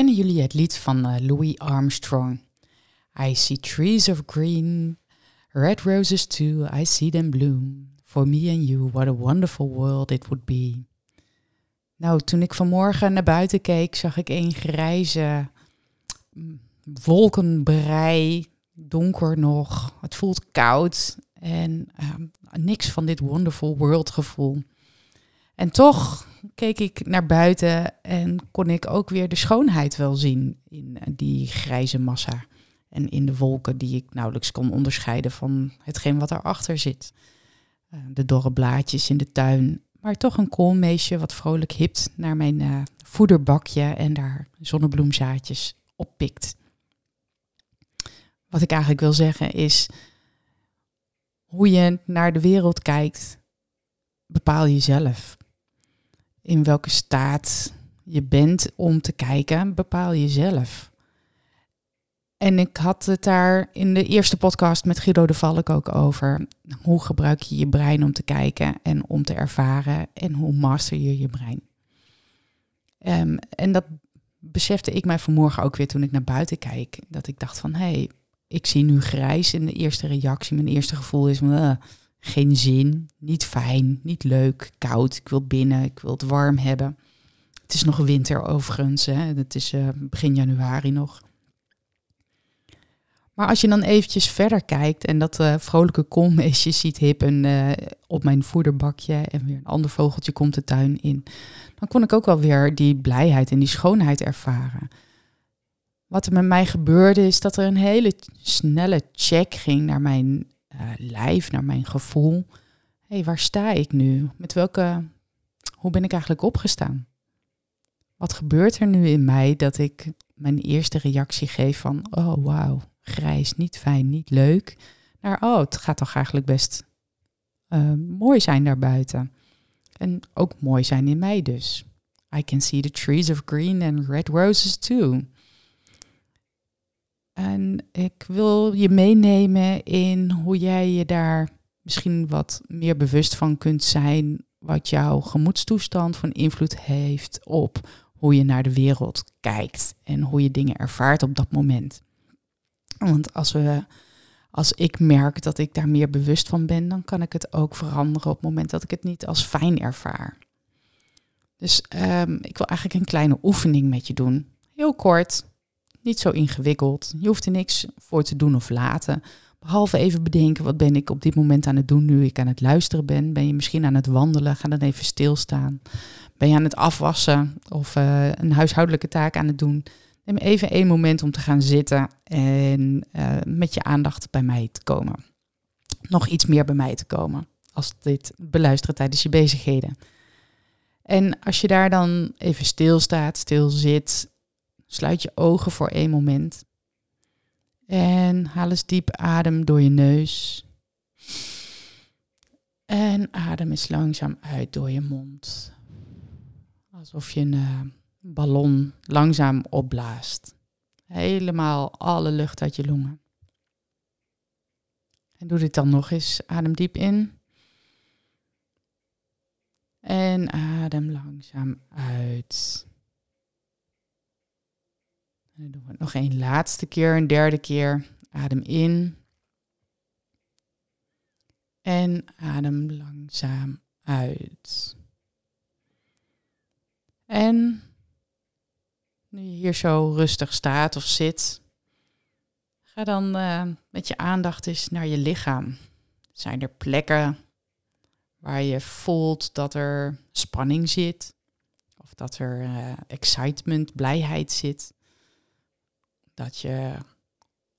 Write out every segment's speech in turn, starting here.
Kennen jullie het lied van eh, Louis Armstrong? I see trees of green, red roses too, I see them bloom. For me and you, what a wonderful world it would be. Nou, toen ik vanmorgen naar buiten keek, zag ik een grijze mm, wolkenbrei, donker nog. Het voelt koud en ehm, niks van dit wonderful world gevoel. En toch keek ik naar buiten en kon ik ook weer de schoonheid wel zien in eh, die grijze massa. En in de wolken die ik nauwelijks kon onderscheiden van hetgeen wat erachter zit. Eh, de dorre blaadjes in de tuin, maar toch een koolmeesje wat vrolijk hipt naar mijn uh, voederbakje en daar zonnebloemzaadjes oppikt. Wat ik eigenlijk wil zeggen is, hoe je naar de wereld kijkt, bepaal je zelf in welke staat je bent om te kijken, bepaal je zelf. En ik had het daar in de eerste podcast met Guido de Valk ook over. Hoe gebruik je je brein om te kijken en om te ervaren en hoe master je je brein? Um, en dat besefte ik mij vanmorgen ook weer toen ik naar buiten kijk. Dat ik dacht van, hé, hey, ik zie nu grijs. En de eerste reactie, mijn eerste gevoel is, geen zin, niet fijn, niet leuk, koud. Ik wil binnen, ik wil het warm hebben. Het is nog winter overigens, hè. het is uh, begin januari nog. Maar als je dan eventjes verder kijkt en dat uh, vrolijke koolmeesje ziet hippen uh, op mijn voederbakje en weer een ander vogeltje komt de tuin in, dan kon ik ook wel weer die blijheid en die schoonheid ervaren. Wat er met mij gebeurde is dat er een hele snelle check ging naar mijn uh, lijf, naar mijn gevoel. Hé, hey, waar sta ik nu? Met welke, hoe ben ik eigenlijk opgestaan? Wat gebeurt er nu in mij dat ik mijn eerste reactie geef van, oh wauw, grijs, niet fijn, niet leuk, naar, oh, het gaat toch eigenlijk best uh, mooi zijn daarbuiten. En ook mooi zijn in mij dus. I can see the trees of green and red roses too. En ik wil je meenemen in hoe jij je daar misschien wat meer bewust van kunt zijn. Wat jouw gemoedstoestand van invloed heeft op hoe je naar de wereld kijkt en hoe je dingen ervaart op dat moment. Want als, we, als ik merk dat ik daar meer bewust van ben, dan kan ik het ook veranderen op het moment dat ik het niet als fijn ervaar. Dus um, ik wil eigenlijk een kleine oefening met je doen. Heel kort, niet zo ingewikkeld. Je hoeft er niks voor te doen of laten. Behalve even bedenken, wat ben ik op dit moment aan het doen nu ik aan het luisteren ben? Ben je misschien aan het wandelen? Ga dan even stilstaan. Ben je aan het afwassen of uh, een huishoudelijke taak aan het doen? Neem even één moment om te gaan zitten en uh, met je aandacht bij mij te komen. Nog iets meer bij mij te komen als dit beluisteren tijdens je bezigheden. En als je daar dan even stilstaat, stil zit, Sluit je ogen voor één moment. En haal eens diep adem door je neus. En adem eens langzaam uit door je mond. Alsof je een uh, ballon langzaam opblaast. Helemaal alle lucht uit je longen. En doe dit dan nog eens. Adem diep in. En adem langzaam uit. Dan doen we nog één laatste keer, een derde keer. Adem in. En adem langzaam uit. En nu je hier zo rustig staat of zit, ga dan uh, met je aandacht eens naar je lichaam. Zijn er plekken waar je voelt dat er spanning zit? Of dat er uh, excitement, blijheid zit? Dat je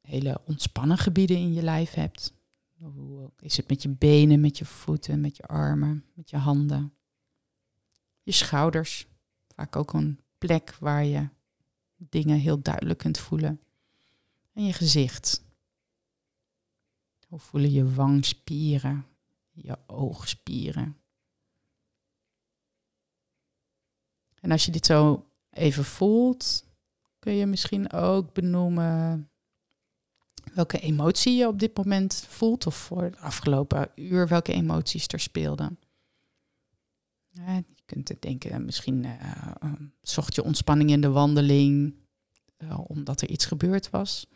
hele ontspannen gebieden in je lijf hebt. Hoe is het met je benen, met je voeten, met je armen, met je handen? Je schouders, vaak ook een plek waar je dingen heel duidelijk kunt voelen. En je gezicht. Hoe voelen je wangspieren, je oogspieren? En als je dit zo even voelt, kun je misschien ook benoemen welke emotie je op dit moment voelt of voor het afgelopen uur welke emoties er speelden. Je kunt denken, misschien uh, zocht je ontspanning in de wandeling uh, omdat er iets gebeurd was.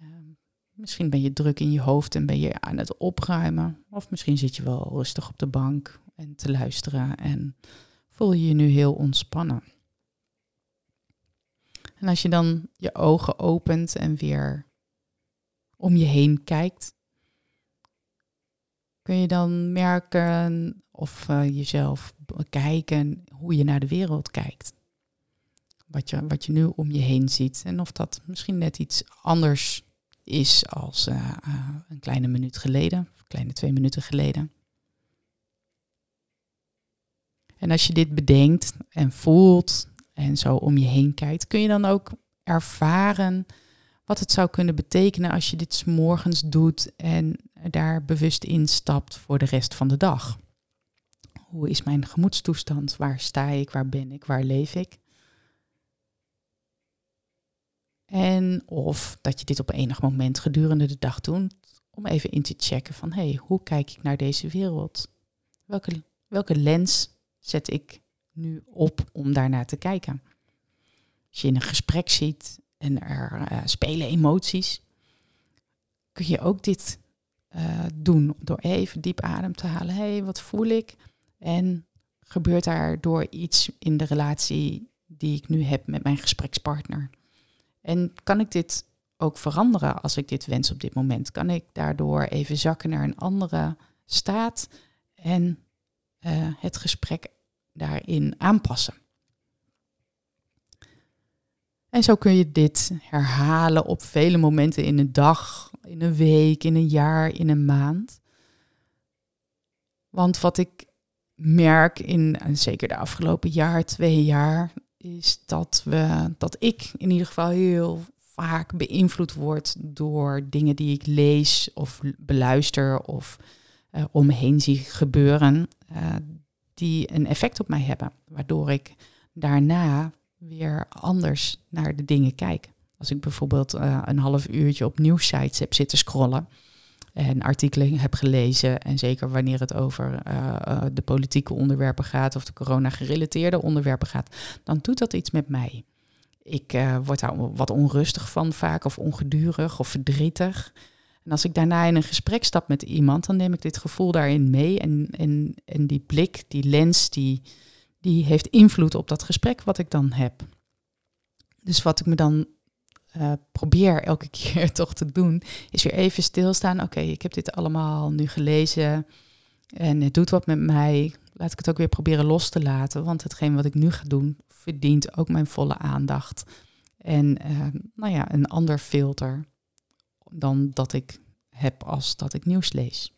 Ehm, misschien ben je druk in je hoofd en ben je aan het opruimen. Of misschien zit je wel rustig op de bank en te luisteren en voel je je nu heel ontspannen. En als je dan je ogen opent en weer om je heen kijkt, kun je dan merken of uh, jezelf bekijken hoe je naar de wereld kijkt. Wat je, wat je nu om je heen ziet. En of dat misschien net iets anders is als uh, uh, een kleine minuut geleden, of kleine twee minuten geleden. En als je dit bedenkt en voelt en zo om je heen kijkt, kun je dan ook ervaren wat het zou kunnen betekenen als je dit morgens doet en daar bewust instapt voor de rest van de dag. Hoe is mijn gemoedstoestand? Waar sta ik? Waar ben ik? Waar leef ik? En of dat je dit op enig moment gedurende de dag doet om even in te checken van hé, hey, hoe kijk ik naar deze wereld? Welke, welke lens zet ik nu op om daarnaar te kijken? Als je in een gesprek ziet en er uh, spelen emoties, kun je ook dit uh, doen door even diep adem te halen. Hé, hey, wat voel ik? En gebeurt daar door iets in de relatie die ik nu heb met mijn gesprekspartner? En kan ik dit ook veranderen als ik dit wens op dit moment? Kan ik daardoor even zakken naar een andere staat en uh, het gesprek daarin aanpassen? En zo kun je dit herhalen op vele momenten in een dag, in een week, in een jaar, in een maand. Want wat ik merk in, zeker de afgelopen jaar, twee jaar, is dat, we, dat ik in ieder geval heel vaak beïnvloed word door dingen die ik lees of beluister of uh, om me heen zie gebeuren, uh, die een effect op mij hebben. Waardoor ik daarna weer anders naar de dingen kijk. Als ik bijvoorbeeld uh, een half uurtje op nieuwsites heb zitten scrollen en artikelen heb gelezen, en zeker wanneer het over uh, uh, de politieke onderwerpen gaat of de corona-gerelateerde onderwerpen gaat, dan doet dat iets met mij. Ik word daar wat onrustig van vaak, of ongedurig of verdrietig. En als ik daarna in een gesprek stap met iemand, dan neem ik dit gevoel daarin mee. En, en, en die blik, die lens, die, die heeft invloed op dat gesprek wat ik dan heb. Dus wat ik me dan uh, probeer elke keer toch te doen, is weer even stilstaan. Oké, ik heb dit allemaal nu gelezen en het doet wat met mij. Laat ik het ook weer proberen los te laten, want hetgeen wat ik nu ga doen, verdient ook mijn volle aandacht. En uh, nou ja, een ander filter dan dat ik heb als dat ik nieuws lees.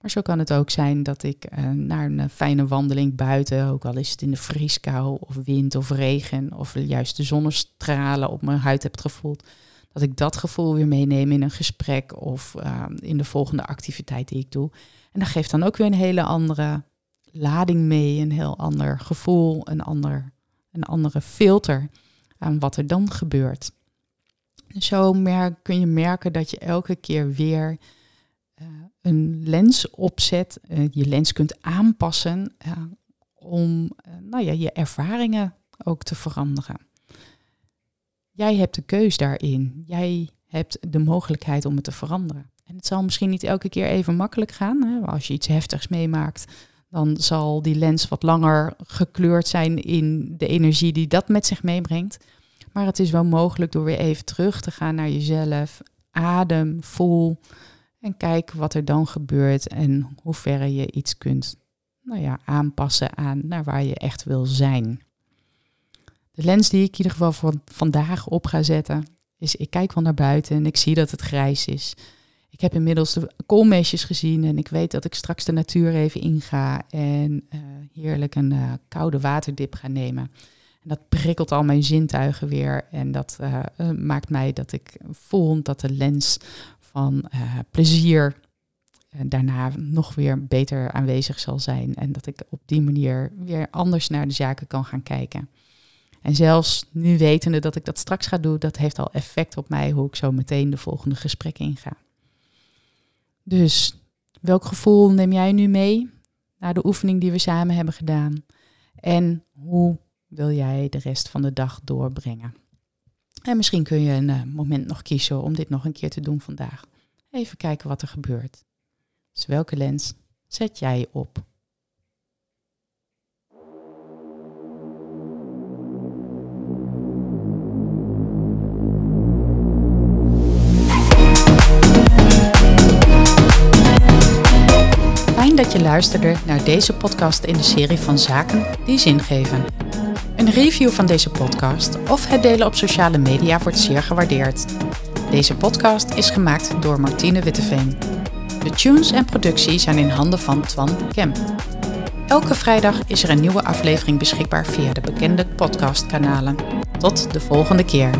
Maar zo kan het ook zijn dat ik uh, naar een fijne wandeling buiten, ook al is het in de vrieskou of wind of regen of juist de zonnestralen op mijn huid heb gevoeld, dat ik dat gevoel weer meeneem in een gesprek of uh, in de volgende activiteit die ik doe. En dat geeft dan ook weer een hele andere lading mee, een heel ander gevoel, een, ander, een andere filter aan wat er dan gebeurt. Zo kun je merken dat je elke keer weer uh, een lens opzet, uh, je lens kunt aanpassen uh, om nou ja, je ervaringen ook te veranderen. Jij hebt de keus daarin. Jij hebt de mogelijkheid om het te veranderen. En het zal misschien niet elke keer even makkelijk gaan. Hè? Als je iets heftigs meemaakt, dan zal die lens wat langer gekleurd zijn in de energie die dat met zich meebrengt. Maar het is wel mogelijk door weer even terug te gaan naar jezelf. Adem, voel. En kijk wat er dan gebeurt en hoe ver je iets kunt nou ja, aanpassen aan naar waar je echt wil zijn. De lens die ik in ieder geval voor vandaag op ga zetten, is ik kijk wel naar buiten en ik zie dat het grijs is. Ik heb inmiddels de koolmeesjes gezien en ik weet dat ik straks de natuur even inga en uh, heerlijk een uh, koude waterdip ga nemen. En dat prikkelt al mijn zintuigen weer. En dat eh, eh, maakt mij dat ik voel dat de lens van uh, plezier daarna nog weer beter aanwezig zal zijn. En dat ik op die manier weer anders naar de zaken kan gaan kijken. En zelfs nu wetende dat ik dat straks ga doen, dat heeft al effect op mij hoe ik zo meteen de volgende gesprekken inga. Dus welk gevoel neem jij nu mee naar de oefening die we samen hebben gedaan? En hoe wil jij de rest van de dag doorbrengen? En misschien kun je een uh, moment nog kiezen om dit nog een keer te doen vandaag. Even kijken wat er gebeurt. Dus welke lens zet jij op? Fijn dat je luisterde naar deze podcast in de serie van Zaken die zin geven. Een review van deze podcast of het delen op sociale media wordt zeer gewaardeerd. Deze podcast is gemaakt door Martine Witteveen. De tunes en productie zijn in handen van Twan Kemp. Elke vrijdag is er een nieuwe aflevering beschikbaar via de bekende podcastkanalen. Tot de volgende keer.